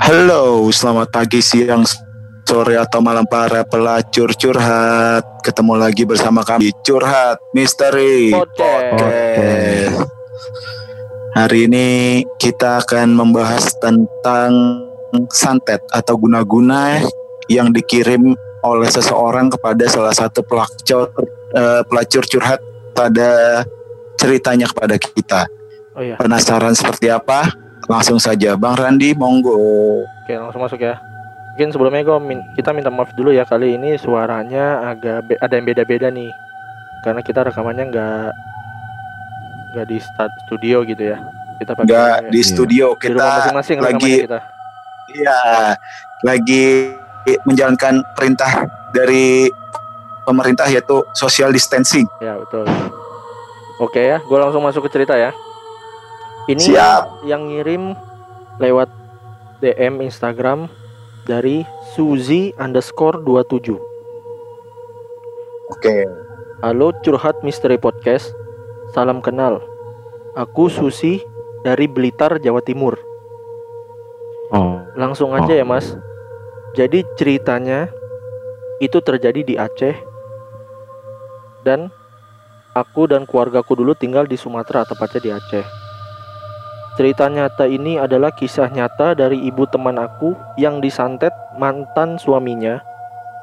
Halo, selamat pagi, siang, sore atau malam para pelacur curhat. Ketemu lagi bersama kami Curhat Misteri Podcast. Hari ini kita akan membahas tentang santet atau guna-guna yang dikirim oleh seseorang kepada salah satu pelacur eh, pelacur curhat pada ceritanya kepada kita. Oh iya. Penasaran seperti apa? Langsung saja, Bang Randi, monggo. Oke, langsung masuk ya. Mungkin sebelumnya gua min- kita minta maaf dulu ya kali ini suaranya agak ada yang beda-beda nih. Karena kita rekamannya nggak nggak di start studio gitu ya. Kita pakai Nggak di Iya. studio di kita masing-masing lagi rekamannya kita. Iya, lagi menjalankan perintah dari pemerintah yaitu social distancing. Ya, betul. Oke ya, gua langsung masuk ke cerita ya. Ini Siap. yang ngirim lewat DM Instagram dari Suzy underscore 27 Oke. Halo curhat misteri podcast. Salam kenal. Aku Susi dari Blitar Jawa Timur. Oh, Langsung aja ya mas. Jadi ceritanya Itu terjadi di Aceh. Dan Aku dan keluargaku dulu tinggal di Sumatera Tepatnya di Aceh Cerita nyata ini adalah kisah nyata dari ibu teman aku Yang disantet mantan suaminya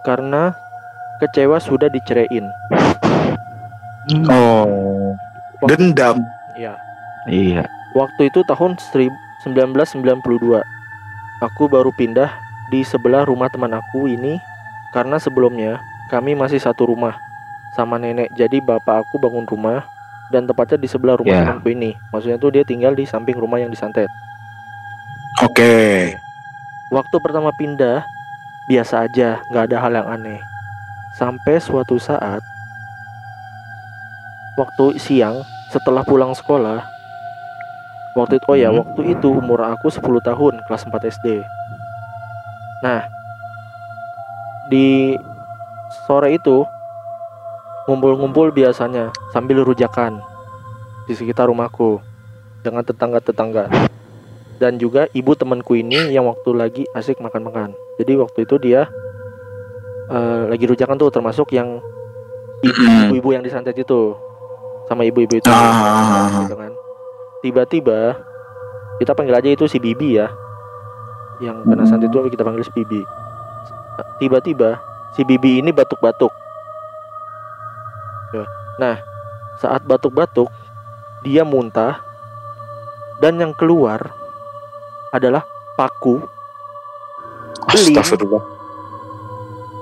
Karena kecewa sudah diceraiin Oh. Dendam. Ya iya. Waktu itu tahun 1992 Aku baru pindah di sebelah rumah teman aku ini Karena sebelumnya kami masih satu rumah Sama nenek Jadi bapak aku bangun rumah Dan tepatnya di sebelah rumah Ya. temanku ini Maksudnya tuh dia tinggal di samping rumah yang disantet Oke. Waktu pertama pindah Biasa aja nggak ada hal yang aneh Sampai suatu saat Waktu siang setelah pulang sekolah Waktu itu, oh ya Hmm. waktu itu umur aku 10 tahun kelas 4 SD Nah Di sore itu Ngumpul-ngumpul biasanya sambil rujakan Di sekitar rumahku Dengan tetangga-tetangga. Dan juga ibu temanku ini yang waktu lagi asik makan-makan. Jadi waktu itu dia eh, Lagi rujakan tuh termasuk yang ibu-ibu yang disantet itu sama ibu-ibu itu. Ah. gitu kan. tiba-tiba kita panggil aja itu si Bibi ya. Yang kena santet itu kita panggil si Bibi. Tiba-tiba si Bibi ini batuk-batuk Ya. nah saat batuk-batuk dia muntah dan yang keluar adalah paku Beling. Astagfirullah.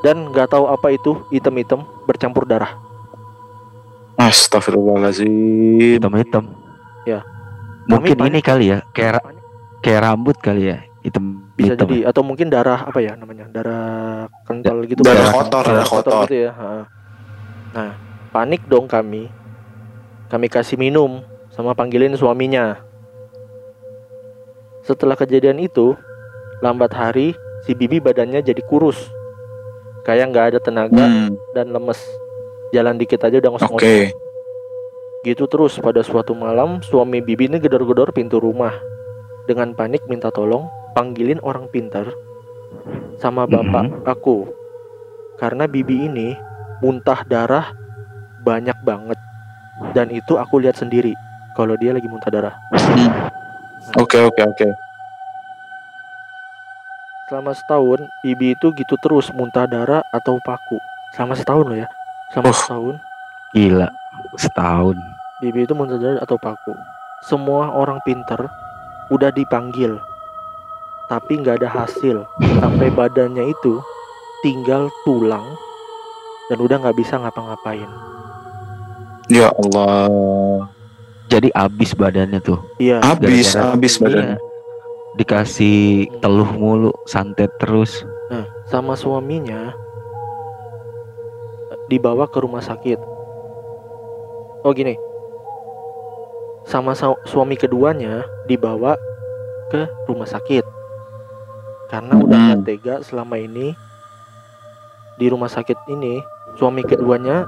dan nggak tahu apa itu item-item bercampur darah Astagfirullahaladzim. Hitam-hitam. Ya. Mungkin Kami ini kali ya, kayak ra- kayak rambut kali ya, hitam. bisa hitam. jadi atau mungkin darah apa ya namanya darah kental gitu Darah kan? kotor, darah kotor. gitu ya nah panik dong kami. Kami kasih minum sama panggilin suaminya. Setelah kejadian itu lambat hari si bibi badannya jadi kurus. Kayak nggak ada tenaga Hmm, dan lemes. Jalan dikit aja udah ngos-ngos. Oke. Gitu terus pada suatu malam suami Bibi ini gedor-gedor pintu rumah. Dengan panik minta tolong panggilin orang pintar sama bapak Mhm. aku. Karena Bibi ini muntah darah banyak banget Dan itu aku lihat sendiri kalau dia lagi muntah darah Hmm. Oke, oke, oke. Selama setahun Bibi itu gitu terus muntah darah atau paku Selama setahun loh ya Selama Oh. setahun Gila. Setahun. Bibi itu muntah darah atau paku. Semua orang pinter udah dipanggil, tapi nggak ada hasil. Sampai badannya itu tinggal tulang dan udah nggak bisa ngapa-ngapain. Ya Allah. Jadi abis badannya tuh. Iya, Habis, Gara-gara- habis badan. Iya. Dikasih teluh mulu, santet terus. nah sama suaminya dibawa ke rumah sakit. Oh gini, sama sa- suami keduanya dibawa ke rumah sakit karena udah Hmm. nggak tega selama ini di rumah sakit ini suami keduanya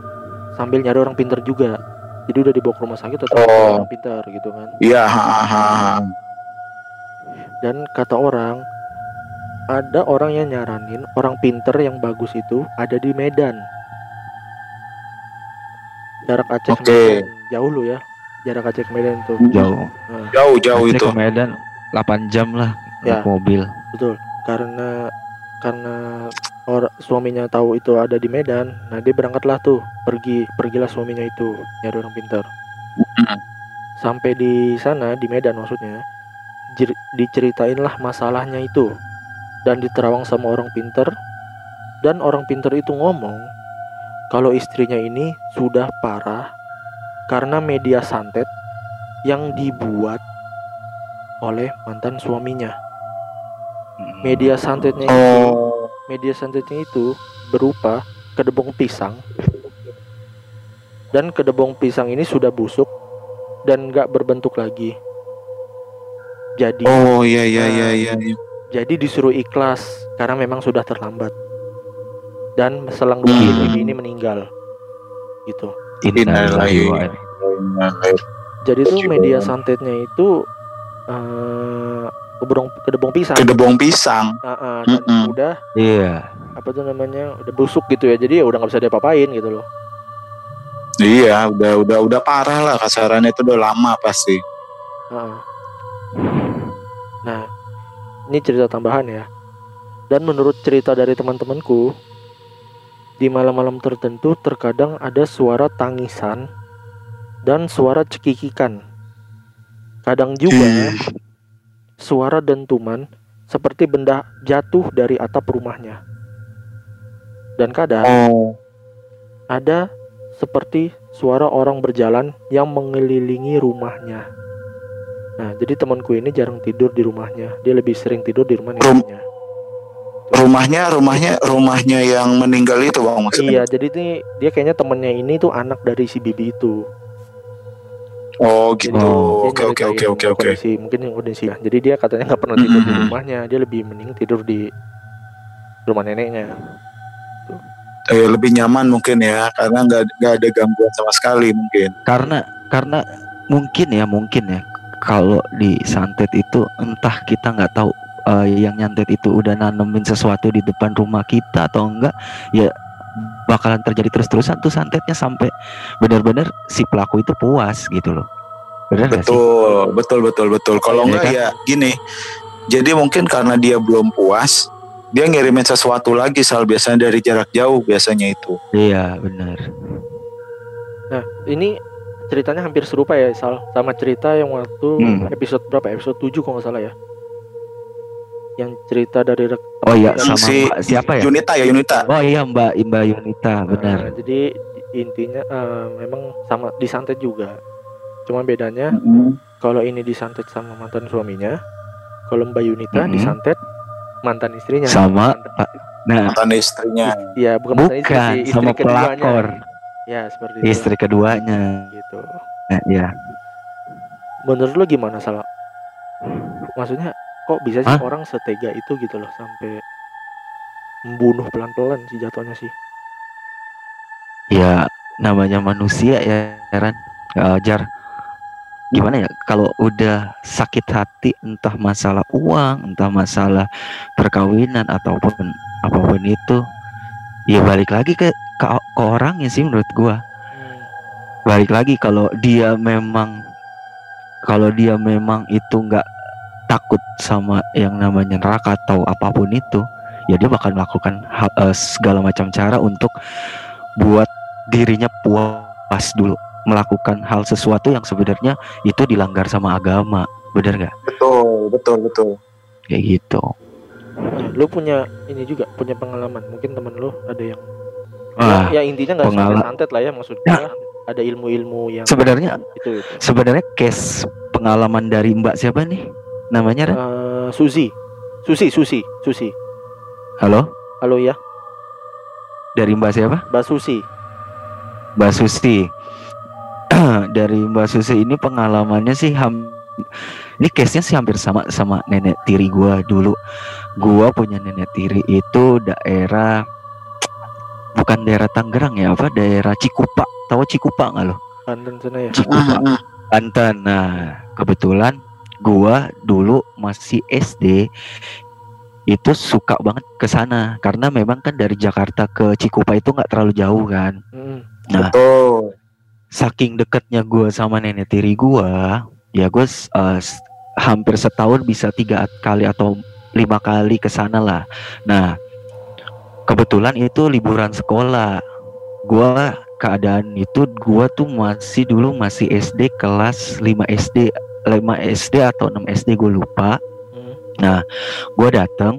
sambil nyari orang pinter juga jadi udah dibawa ke rumah sakit atau Oh. orang pinter gitu kan Iya, dan kata orang ada orang yang nyaranin orang pinter yang bagus itu ada di Medan. Jarak Aceh ke Oke. Medan jauh lu ya. Jarak Aceh ke Medan tuh. Jauh. Nah, Jauh jauh Aceh itu. ke Medan 8 jam lah Ya. naik mobil. betul. Karena karena orang suaminya tahu itu ada di Medan, nah dia berangkatlah tuh pergi pergilah suaminya itu nyari orang pinter. Mm. Sampai di sana di Medan maksudnya diceritainlah masalahnya itu dan diterawang sama orang pinter dan orang pinter itu ngomong kalau istrinya ini sudah parah karena media santet yang dibuat oleh mantan suaminya. Media santetnya itu Oh. Media santetnya itu berupa kedebong pisang. Dan kedebong pisang ini sudah busuk dan nggak berbentuk lagi. Jadi Oh iya iya iya iya. iya. jadi disuruh ikhlas karena memang sudah terlambat. Dan selang dua Hmm. hari ini meninggal. Gitu. Innalillahi. Jadi tuh media santetnya itu eh kedebong kedebong pisang Kedebong pisang. Ah, ah, dan Mm-mm. udah Iya. apa tuh namanya udah busuk gitu ya jadi ya udah nggak bisa diapa-apain gitu loh Iya, udah udah udah parah lah kasarannya itu udah lama pasti. Heeh. Nah, ini cerita tambahan ya. Dan menurut cerita dari teman-temanku, di malam-malam tertentu terkadang ada suara tangisan dan suara cekikikan. Kadang juga Hmm. Suara dentuman seperti benda jatuh dari atap rumahnya. Dan kadang Oh. ada seperti suara orang berjalan yang mengelilingi rumahnya. Nah, jadi temanku ini jarang tidur di rumahnya. Dia lebih sering tidur di rumah Rum- neneknya. Rumahnya rumahnya rumahnya yang meninggal itu bang maksudnya. Iya, jadi nih dia kayaknya temennya ini tuh anak dari si bibi itu. Oh gitu. Oke oke oke oke oke. kondisi mungkin yang ya. Jadi dia katanya nggak pernah tidur di Mhm. rumahnya. Dia lebih mending tidur di rumah neneknya. Eh, lebih nyaman mungkin ya karena nggak nggak ada gangguan sama sekali mungkin. Karena karena mungkin ya mungkin ya kalau di santet itu entah kita nggak tahu eh, yang nyantet itu udah nanemin sesuatu di depan rumah kita atau enggak ya bakalan terjadi terus-terusan tuh santetnya sampai benar-benar si pelaku itu puas gitu loh. Benar? Betul betul betul betul. Kalau Iya nggak kan? ya gini. Jadi mungkin karena dia belum puas, dia ngirimin sesuatu lagi sal biasanya dari jarak jauh biasanya itu. Iya benar. Nah, ini ceritanya hampir serupa ya, Sal, sama cerita yang waktu Hmm. episode berapa? Episode 7 kalau nggak salah ya. Yang cerita dari rek- Oh iya sama si Mbak siapa ya? Yunita ya Yunita. Oh iya Mbak Mbak Yunita benar. Nah, jadi intinya eh, memang sama disantet juga. Cuma bedanya Mm-mm. kalau ini disantet sama mantan suaminya, kalau Mbak Yunita Mhm. disantet mantan istrinya. Sama Mantan- Pak. Nah Mantan istrinya. Iya, bukan mantan istri, bukan sih, istri sama keduanya. pelakor Ya, seperti itu. istri keduanya. gitu. Nah, ya. Menurut lo gimana salah? Maksudnya kok bisa sih Hah? orang setega itu gitu loh sampai membunuh pelan-pelan sih jatuhnya sih. ya namanya manusia ya Ran wajar gimana ya kalau udah sakit hati entah masalah uang entah masalah perkawinan ataupun apa pun itu ya balik lagi ke ke, ke orangnya sih menurut gua Hmm. balik lagi kalau dia memang kalau dia memang itu nggak takut sama yang namanya neraka atau apa pun itu ya dia bakal melakukan hal- eh, segala macam cara untuk buat dirinya puas dulu melakukan hal sesuatu yang sebenarnya itu dilanggar sama agama bener nggak Betul betul betul. kayak gitu Nah, lu punya ini juga punya pengalaman. Mungkin temen lu ada yang Wah, ya, ya intinya nggak sampai pengala- santet lah ya maksud gua ada ilmu-ilmu yang sebenarnya itu itu. sebenarnya case pengalaman dari Mbak siapa nih namanya Ran? Eh, Susi. Susi, Susi, Susi. halo Halo ya, dari Mbak siapa Mbak Susi. Mbak Susi dari Mbak Susi ini pengalamannya sih ham ini case-nya sih hampir sama sama nenek tiri gua dulu. Gua punya nenek tiri itu daerah bukan daerah Tangerang ya, apa daerah Cikupa. Tahu Cikupa nggak lo? Banten sana ya. Cikupa, Mm-mm. Banten. Nah, kebetulan gua dulu masih SD itu suka banget ke sana karena memang kan dari Jakarta ke Cikupa itu nggak terlalu jauh kan. Hmm. Nah, Betul. saking deketnya gue sama nenek tiri gue, ya gue uh, hampir setahun bisa tiga kali atau lima kali ke sana lah. Nah, kebetulan itu liburan sekolah. Gue keadaan itu gue tuh masih dulu masih SD kelas 5 SD 5 SD atau 6 SD gue lupa. Hmm. gue datang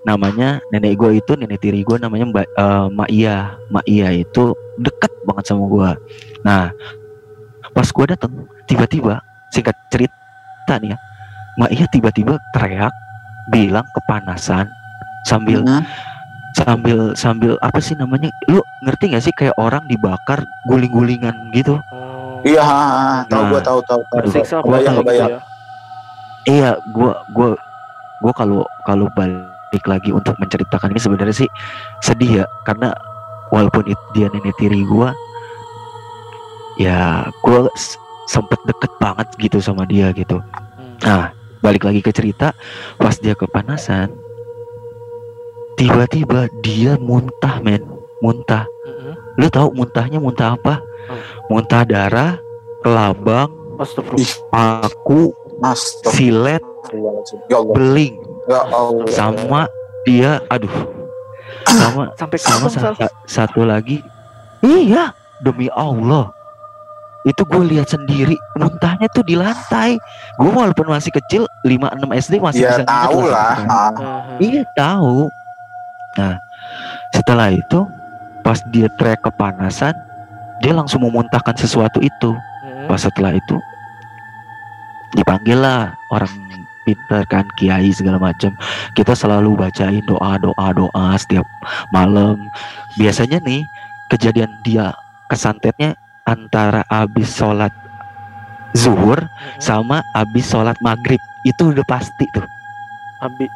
namanya nenek gue itu nenek tiri gue namanya Mbak eh, Mak Iya Mak Iya itu deket banget sama gue nah pas gue datang tiba-tiba singkat cerita nih ya Mak Iya tiba-tiba teriak bilang kepanasan sambil Hmm. sambil sambil apa sih namanya lu ngerti gak sih kayak orang dibakar guling-gulingan gitu Oh. Iya, tahu Nah. gua tahu tahu tahu. Tersiksa Kebayang, apa kebayang. gitu ya. Iya, gua gua gua kalau kalau balik lagi untuk menceritakan ini sebenarnya sih sedih ya karena walaupun itu dia nenek tiri gua ya gua sempet deket banget gitu sama dia gitu. Hmm. Nah, balik lagi ke cerita pas dia kepanasan tiba-tiba dia muntah men muntah lu tahu muntahnya muntah apa. Muntah darah kelabang Astagfirullah. Ih. aku Astagfirullahaladzim. silet Ya Allah. beling Ya Allah. sama dia aduh sama Sampai sama kapan Sal? sa- satu lagi iya demi Allah itu gue lihat sendiri muntahnya tuh di lantai gue walaupun masih kecil 5-6 SD masih Ya bisa tahu lah. Ah. Iya tahu nah setelah itu pas dia teriak kepanasan dia langsung memuntahkan sesuatu itu Mm-mm. pas setelah itu dipanggil lah orang pintar kan kiai segala macam kita selalu bacain doa doa doa setiap malam biasanya nih kejadian dia kesantetnya antara habis sholat zuhur Mm-mm. sama habis sholat maghrib itu udah pasti tuh Abi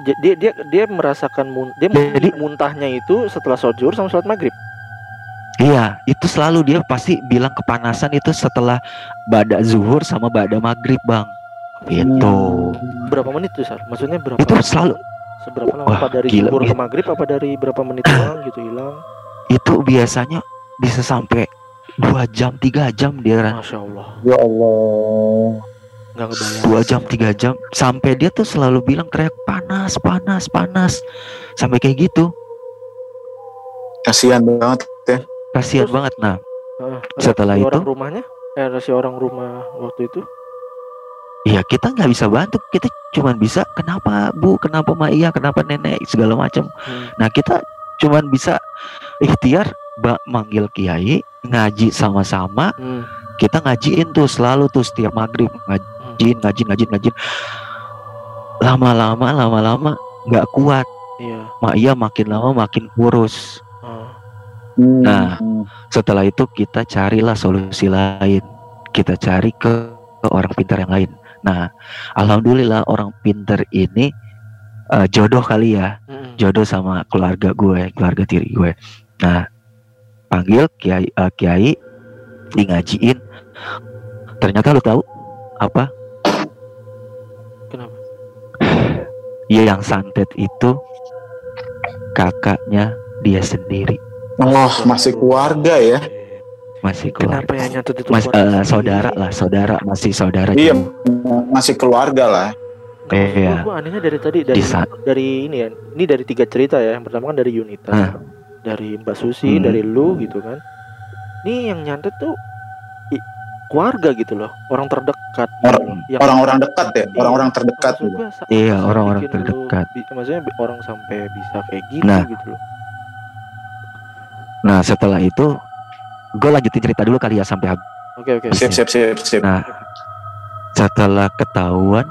J- dia dia dia merasakan mun dia Jadi- muntahnya itu setelah sholat zuhur sama sholat maghrib. Iya itu selalu dia pasti bilang kepanasan itu setelah bada zuhur sama bada maghrib bang itu Berapa menit tuh Sar? Maksudnya berapa? itu selalu Seberapa lama? Wah, apa dari gila, zuhur ke gila. maghrib? Apa dari berapa menit doang gitu hilang? itu biasanya bisa sampai dua jam tiga jam dia kan Masya Allah, Ya Allah. nggak kebayang. dua jam tiga jam sampai dia tuh selalu bilang teriak panas panas panas sampai kayak gitu Kasihan banget. Kasihan Terus? banget nah. Heeh. setelah itu? orang rumahnya, eh reaksi orang rumah waktu itu, ya kita nggak bisa bantu. Kita cuman bisa kenapa bu? Kenapa mak iya? Kenapa nenek? segala macam Hmm. nah kita cuman bisa ikhtiar ba- manggil kiai ngaji sama-sama. Hmm. kita ngajiin tuh selalu tuh setiap maghrib. Ngajiin ngajiin ngajiin ngajiin. Lama-lama lama-lama nggak kuat. Iya. mak iya makin lama makin kurus Ah. Nah. setelah itu kita carilah solusi lain kita cari ke, ke orang pintar yang lain nah alhamdulillah orang pintar ini eh, jodoh kali ya Mm-mm. jodoh sama keluarga gue keluarga tiri gue nah panggil kiai eh, kiai di ngajiin ternyata lu tahu apa Kenapa? ya yang santet itu kakaknya dia sendiri Oh, masih keluarga ya. masih keluarga Kenapa ya nyatet itu? Mas, eh, sendiri? saudara lah saudara masih saudara Iya, juga. masih keluarga lah. Maksud Iya. gua, gua anehnya dari tadi dari Di saat- dari ini ya. Ini dari tiga cerita ya. Yang pertama kan dari Yunita, Ah. dari Mbak Susi, Hmm. dari lu gitu kan. Ini yang nyantet tuh i- keluarga gitu loh, orang terdekat. gitu Orang- loh. Yang- Orang-orang dekat ya, Iya. orang-orang terdekat. Gitu. Iya, orang-orang lu terdekat. maksudnya orang sampai bisa kayak gitu Nah. gitu loh. Nah setelah itu gue lanjutin cerita dulu kali ya sampai habis Oke oke. Sip, sip, sip, sip. Nah, setelah ketahuan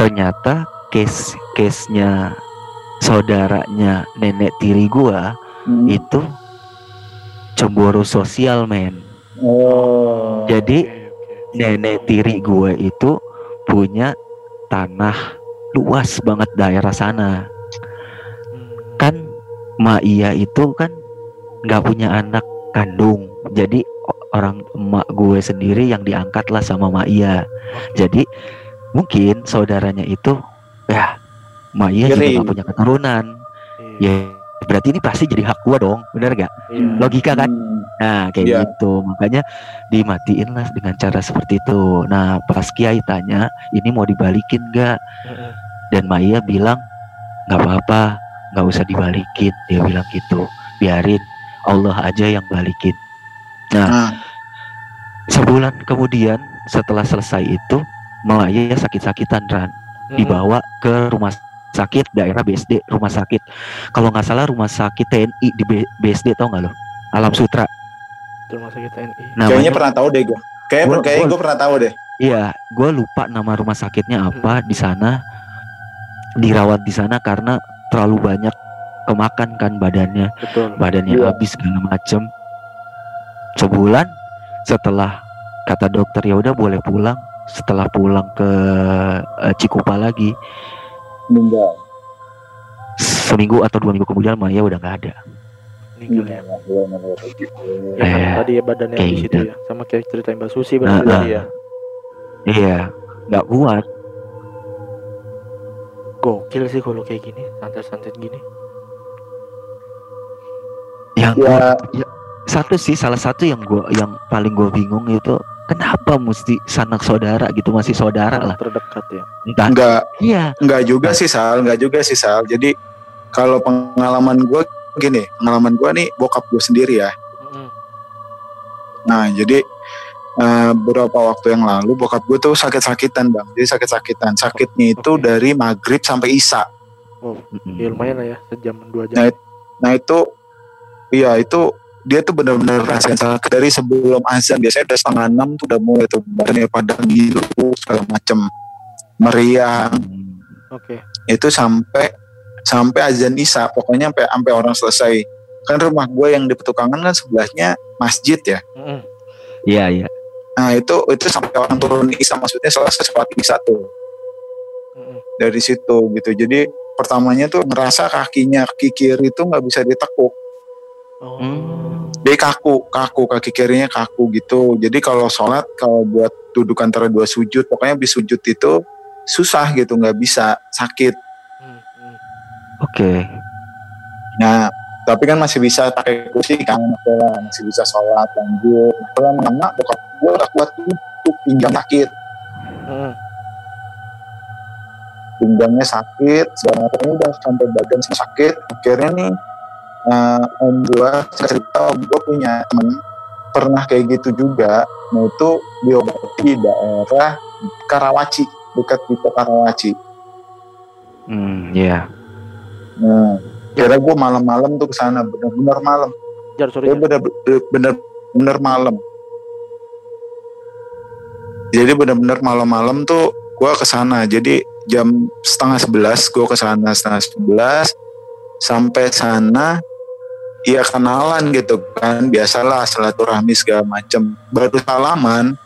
ternyata case case nya saudaranya nenek tiri gua Hmm. itu cemburu sosial men Oh. Jadi, nenek tiri gue itu punya tanah luas banget daerah sana Hmm. kan Ma Iya itu kan nggak punya anak kandung jadi orang emak gue sendiri yang diangkat lah sama Ma Iya Oke. jadi mungkin saudaranya itu ya Maya juga nggak punya keturunan. Iya. Ya berarti ini pasti jadi hak gua dong, bener gak? Iya. Logika kan? Hmm. Nah kayak Iya. gitu, makanya dimatiin lah dengan cara seperti itu. Nah pas Kiai tanya, ini mau dibalikin gak? Dan Maya bilang nggak apa-apa, nggak usah dibalikin. Dia bilang gitu, biarin Allah aja yang balikin. Nah, Sebulan kemudian setelah selesai itu, Maya sakit-sakitan Ran. Mm-mm. dibawa ke rumah sakit daerah BSD rumah sakit kalau nggak salah rumah sakit TNI di BSD tau nggak lo Alam Sutra rumah sakit TNI. kayaknya namanya pernah tahu deh gue. Kayak Gua- kayaknya gua- gue pernah tahu deh. iya gue lupa nama rumah sakitnya apa di sana dirawat di sana karena terlalu banyak kemakan kan badannya Betul. badannya Iya. habis segala macem sebulan setelah kata dokter ya udah boleh pulang setelah pulang ke eh, Cikupa lagi Meninggal. seminggu atau dua minggu kemudian Maya udah nggak ada Meninggal ya. Ya kan Eh, tadi ya badannya kayak gitu. itu ya. Sama kayak ceritain Mbak Susi berarti Nah, tadi ya. iya nggak kuat Gokil sih kalau kayak gini, santet-santet gini. Yang Ya, gua- satu sih salah satu yang gua yang paling gue bingung itu kenapa mesti sanak saudara gitu masih saudara lah terdekat ya. entah enggak iya enggak juga sih Sal, enggak juga sih Sal. Jadi kalau pengalaman gue gini, pengalaman gue nih bokap gue sendiri ya. Mm-mm. Nah, jadi eh, beberapa waktu yang lalu bokap gue tuh sakit-sakitan bang. Jadi sakit-sakitan. Sakitnya itu Oke. dari maghrib sampai isya. Mm-mm. Ya lumayan lah ya, sejam dua Nah, jam. Nah itu, iya itu dia tuh benar-benar rasain sakit dari sebelum azan. Biasanya udah setengah enam tuh udah mulai tuh badannya pada ngilu segala macem meriang. Hmm. Oke. Itu sampai sampai azan isya. Pokoknya sampai sampai orang selesai. Kan rumah gue yang di Petukangan kan sebelahnya masjid ya. Iya iya Nah itu itu sampai orang turun isya maksudnya selesai sholat isya tuh Mm-mm. dari situ gitu. Jadi pertamanya tuh ngerasa kakinya kaki kiri itu nggak bisa ditekuk. Oh. Hmm. Dia kaku, kaku kaki kirinya kaku gitu. Jadi kalau sholat kalau buat duduk antara dua sujud, pokoknya di sujud itu susah gitu, nggak bisa sakit. Oke Nah tapi kan masih bisa pakai kursi kan, masih bisa sholat lanjut. Nah, lama bokap gue udah kuat tuh pinggang sakit, Mm-mm. pinggangnya sakit, macamnya udah sampai badan sakit. Akhirnya nih eh, om gue cerita om gue punya temen pernah kayak gitu juga. Nah itu diobati di daerah Karawaci, dekat Tipo Karawaci. hmm iya Nah, kira gue malam-malam tuh ke sana, bener-bener malam. Jar, sorry. Bener-bener bener malam. Jadi bener-bener malam-malam tuh gue ke sana. Jadi jam setengah sebelas gue ke sana setengah sebelas sampai sana ya kenalan gitu kan biasalah silaturahmi segala macem baru salaman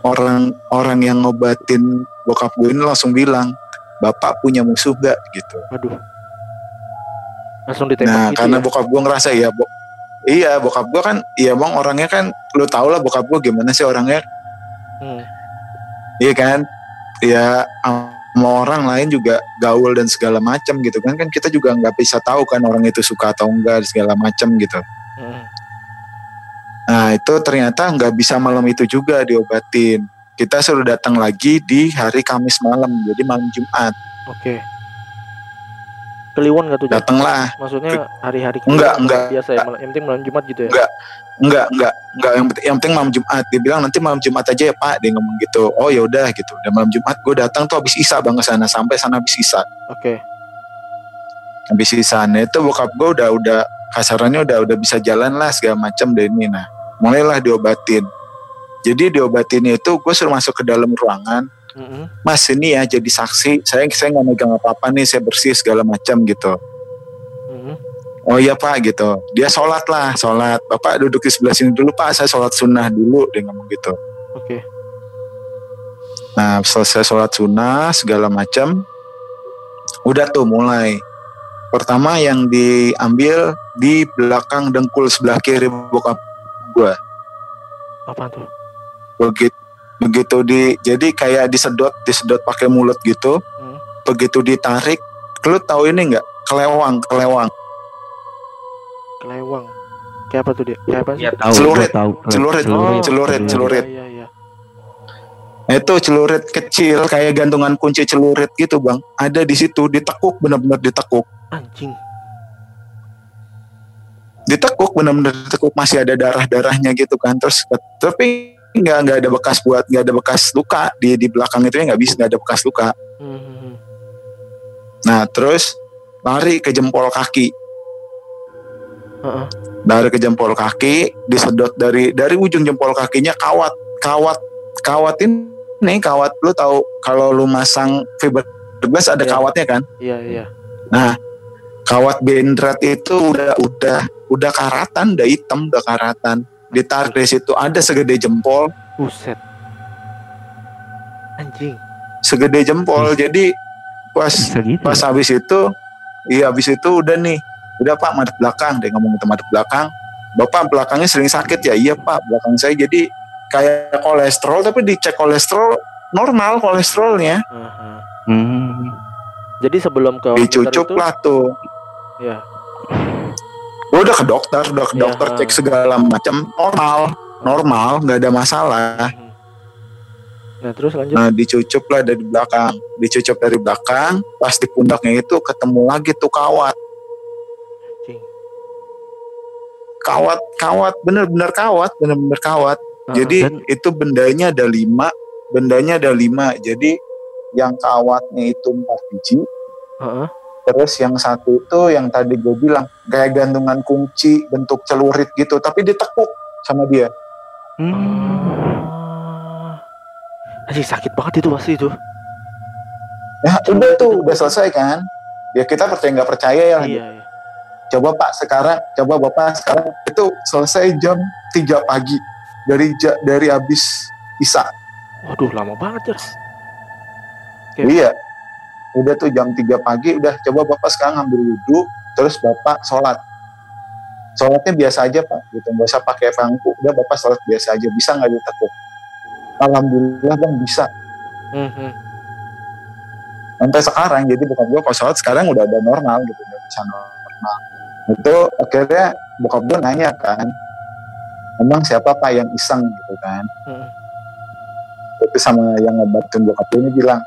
orang orang yang ngobatin bokap gue ini langsung bilang bapak punya musuh gak gitu Waduh. Langsung ditembak Nah, gitu karena ya. bokap gue ngerasa ya, bo iya bokap gue kan, iya bang orangnya kan, lu tau lah bokap gue gimana sih orangnya, Hmm. iya kan, ya sama orang lain juga gaul dan segala macam gitu kan, kan kita juga nggak bisa tahu kan orang itu suka atau enggak segala macam gitu. Mm-mm. Nah itu ternyata nggak bisa malam itu juga diobatin. Kita suruh datang lagi di hari Kamis malam, jadi malam Jumat. Oke. Kliwon gak tuh? Jar? Datanglah, Maksudnya hari-hari Enggak, enggak. biasa ya, yang penting malam Jumat gitu ya. Enggak. enggak enggak enggak yang, penting- yang penting malam Jumat. Dia bilang nanti malam Jumat aja ya Pak, dia ngomong gitu. Oh ya udah gitu. Dan malam Jumat gue datang tuh habis Isa bang ke sana sampai sana habis Isa. Oke. Habis Isa nah, itu bokap gue udah udah kasarannya udah udah bisa jalan lah segala macam deh ini nah. Mulailah diobatin. Jadi diobatin itu gue suruh masuk ke dalam ruangan. Mm-mm. Mas ini ya jadi saksi. Saya saya nggak megang apa-apa nih. Saya bersih segala macam gitu. Mm-mm. Oh iya pak gitu. Dia sholat lah, sholat. Bapak duduk di sebelah sini dulu pak. Saya sholat sunnah dulu. Dia ngomong gitu. Oke. Nah selesai sholat sunnah segala macam. Udah tuh mulai. Pertama yang diambil di belakang dengkul sebelah kiri bokap gue. Apa tuh? Begitu begitu di jadi kayak disedot disedot pakai mulut gitu. Hmm. Begitu ditarik lu tahu ini nggak kelewang kelewang Kelewang. Kayak apa tuh dia? Kayak apa sih? Ya tahu, Celurit. tahu. Celurit. Oh, celurit, iya, celurit. Iya, iya, Nah, itu celurit kecil kayak gantungan kunci celurit gitu bang ada di situ ditekuk benar-benar ditekuk Anjing. ditekuk benar-benar ditekuk masih ada darah-darahnya gitu kan terus tapi nggak nggak ada bekas buat nggak ada bekas luka di di belakang itu ya nggak bisa nggak ada bekas luka Hmm, hmm, hmm. nah terus lari ke jempol kaki Heeh. lari ke jempol kaki disedot dari dari ujung jempol kakinya kawat kawat kawat ini kawat lu tahu kalau lu masang fiberglass ada Iya. kawatnya kan Iya, iya. Nah, kawat bendrat itu udah udah udah karatan, udah hitam, udah karatan. Ditarik dari situ ada segede jempol, Buset. Anjing. segede jempol. Jadi pas gitu. pas habis itu, iya habis itu udah nih, udah Pak madep belakang, dia ngomong ke madep belakang. Bapak belakangnya sering sakit ya, iya Pak belakang saya jadi kayak kolesterol tapi dicek kolesterol normal kolesterolnya Aha. Hmm. Jadi sebelum ke dicucuk itu, lah tuh ya. Udah ke dokter udah ke Iya. dokter cek segala macam normal normal nggak ada masalah Mhm. Nah, terus lanjut. nah dicucup lah dari belakang dicucup dari belakang pas di pundaknya itu ketemu lagi tuh kawat kawat kawat bener-bener kawat bener-bener kawat Heeh. jadi dan- itu bendanya ada lima bendanya ada lima jadi yang kawatnya itu empat biji Heeh. Terus yang satu itu yang tadi gue bilang kayak gantungan kunci bentuk celurit gitu tapi ditekuk sama dia Hmm. Ah. Anjing sakit banget itu pasti itu. ya Celurit udah tuh udah selesai kan ya kita percaya nggak percaya ya Iya, iya. coba pak sekarang coba bapak sekarang itu selesai jam 3 pagi dari dari habis isa Waduh, lama banget, Jar. Oke. iya udah tuh jam 3 pagi udah coba bapak sekarang ambil wudhu terus bapak sholat. Sholatnya biasa aja pak gitu. Nggak usah pakai bangku udah bapak sholat biasa aja bisa nggak ditekuk alhamdulillah bang bisa. Mhm. sampai sekarang jadi bukan gue kalau sholat sekarang udah ada normal gitu. Udah bisa normal. Itu akhirnya bokap gue nanya kan emang siapa pak yang iseng? Gitu kan. Mhm. itu sama yang ngebantuin bokap gue ini bilang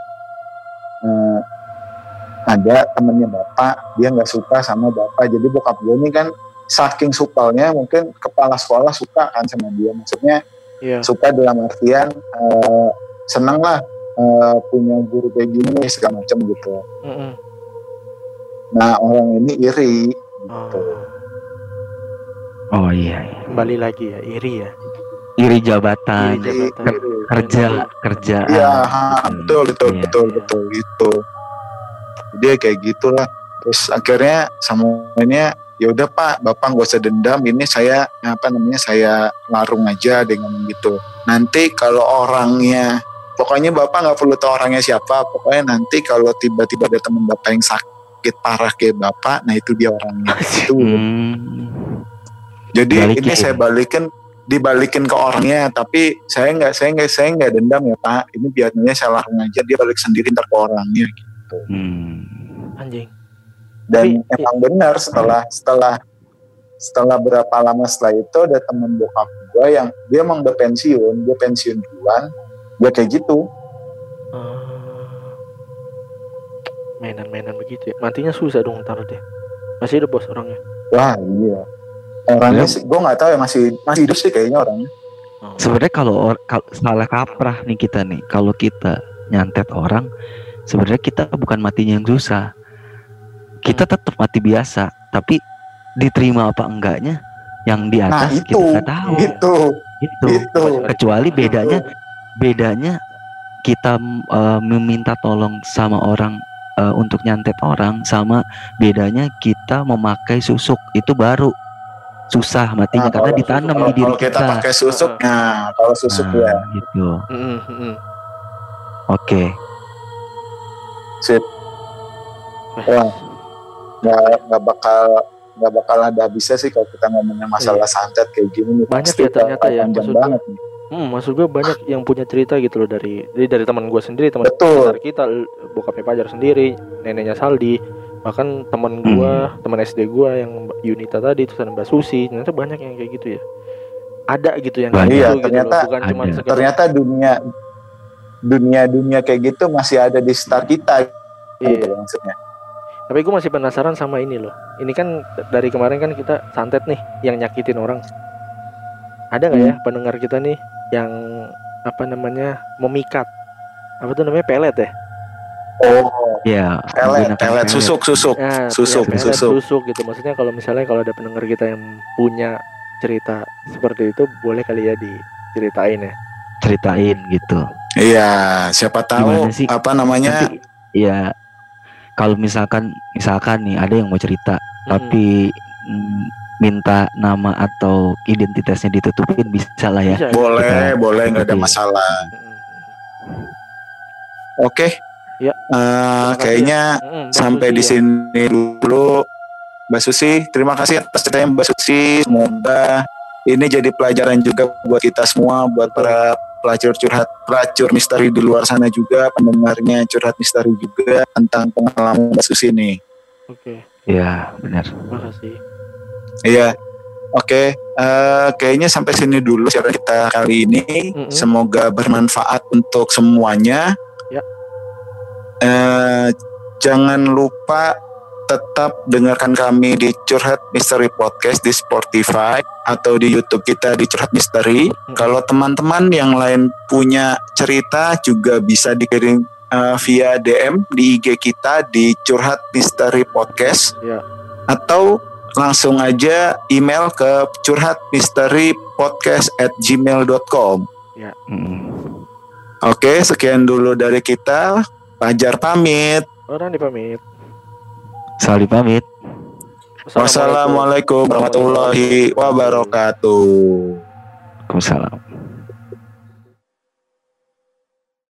"Eh, ada temennya bapak dia nggak suka sama bapak jadi bokap gue ini kan saking supelnya mungkin kepala sekolah suka kan sama dia maksudnya Iya. suka dalam artian eh, seneng lah eh, punya guru kayak gini segala macam gitu Mhm. nah orang ini iri Oh. Oh iya, iya. Kembali lagi ya, iri ya. Iri jabatan, Iri jabatan. Iri. kerja, kerja. Iya, ha, betul, betul, Iya. betul, betul, gitu. Dia kayak gitulah. Terus akhirnya semuanya ya udah Pak, Bapak gak usah dendam. Ini saya apa namanya saya larung aja dengan gitu. Nanti kalau orangnya, pokoknya Bapak nggak perlu tahu orangnya siapa. Pokoknya nanti kalau tiba-tiba ada teman Bapak yang sakit parah kayak Bapak, nah itu dia orangnya. itu. Hmm. Jadi Balikin. ini saya balikin dibalikin ke orangnya tapi saya nggak saya nggak saya nggak dendam ya pak ini biarnya saya larang aja dia balik sendiri ntar ke orangnya Hmm. Anjing. dan Tapi- emang benar setelah setelah setelah berapa lama setelah itu ada temen bokap gue yang dia emang udah pensiun dia pensiun duluan dia kayak gitu Ah. Mainan-mainan begitu ya. Matinya susah dong ntar deh. Masih ada bos orangnya. wah iya orangnya Ya. sih gue nggak tahu ya masih masih hidup sih kayaknya orangnya Oh. Sebenarnya kalau or- kal- salah kaprah nih kita nih, kalau kita nyantet orang, sebenarnya kita bukan matinya yang susah. Kita tetap mati biasa, tapi diterima apa enggaknya yang di nah atas itu kita nggak tahu. itu Itu. itu Kecuali bedanya bedanya kita eh, meminta tolong sama orang eh, untuk nyantet orang sama bedanya kita memakai susuk itu baru susah matinya Nah, karena kalau- ditanam kalau, di diri kalau kita kita. pakai susuk nah kalau susuk Nah, ya gitu. Mhm, mhm. Oke. Sip Wah. Wah. nggak nggak bakal nggak bakal ada habisnya sih kalau kita ngomongin masalah santet kayak gini nih. Banyak Pasti ya ternyata ya, maksudnya. banget nih. Hmm, maksud gue banyak yang punya cerita gitu loh dari dari, dari teman gue sendiri, teman besar kita, bokapnya Pajar sendiri, neneknya Saldi, bahkan teman gua teman SD gua yang Yunita tadi terus ada Mbak Susi ternyata banyak yang kayak gitu ya ada gitu yang kayak. Iya, gitu, gitu ternyata loh. bukan cuma sekedar ternyata dunia dunia dunia kayak gitu masih ada di sekitar kita Iya. gitu maksudnya. Tapi gue masih penasaran sama ini loh. Ini kan dari kemarin kan kita santet nih yang nyakitin orang. Ada nggak ya pendengar kita nih yang apa namanya memikat? Apa tuh namanya pelet ya? Oh ya pelet pelet susuk susuk Ya, susuk punya pelet, susuk. susuk gitu. Maksudnya kalau misalnya kalau ada pendengar kita yang punya cerita seperti itu boleh kali ya diceritain ya? Ceritain gitu iya siapa tahu Gimana sih? apa namanya nanti ya kalau misalkan misalkan nih ada yang mau cerita Mm-mm. tapi mm, minta nama atau identitasnya ditutupin bisa lah ya Bisa, ya. boleh Kita- boleh nggak ada masalah Mm-mm. oke Ya. Eh, kasih kayaknya Mm-mm, Mbak sampai di ya. sini dulu Mbak Susi terima kasih atas ceritanya Mbak Susi semoga ini jadi pelajaran juga buat kita semua buat para pelacur curhat pelacur misteri di luar sana juga pendengarnya curhat misteri juga tentang pengalaman Mbak Susi nih oke ya benar makasih iya Oke, eh, kayaknya sampai sini dulu siaran kita kali ini. Mm-mm. Semoga bermanfaat untuk semuanya. Ya. Eh, jangan lupa tetap dengarkan kami di Curhat Misteri Podcast di Spotify atau di YouTube kita di Curhat Misteri. Kalau teman-teman yang lain punya cerita juga bisa dikirim eh, via DM di IG kita di Curhat Misteri Podcast. Ya. Atau langsung aja email ke curhatmisteripodcast at gmail.com Mm. Oke sekian dulu dari kita. Pajar pamit. Orang dipamit Sali pamit. Wassalamualaikum warahmatullahi wabarakatuh. Waalaikumsalam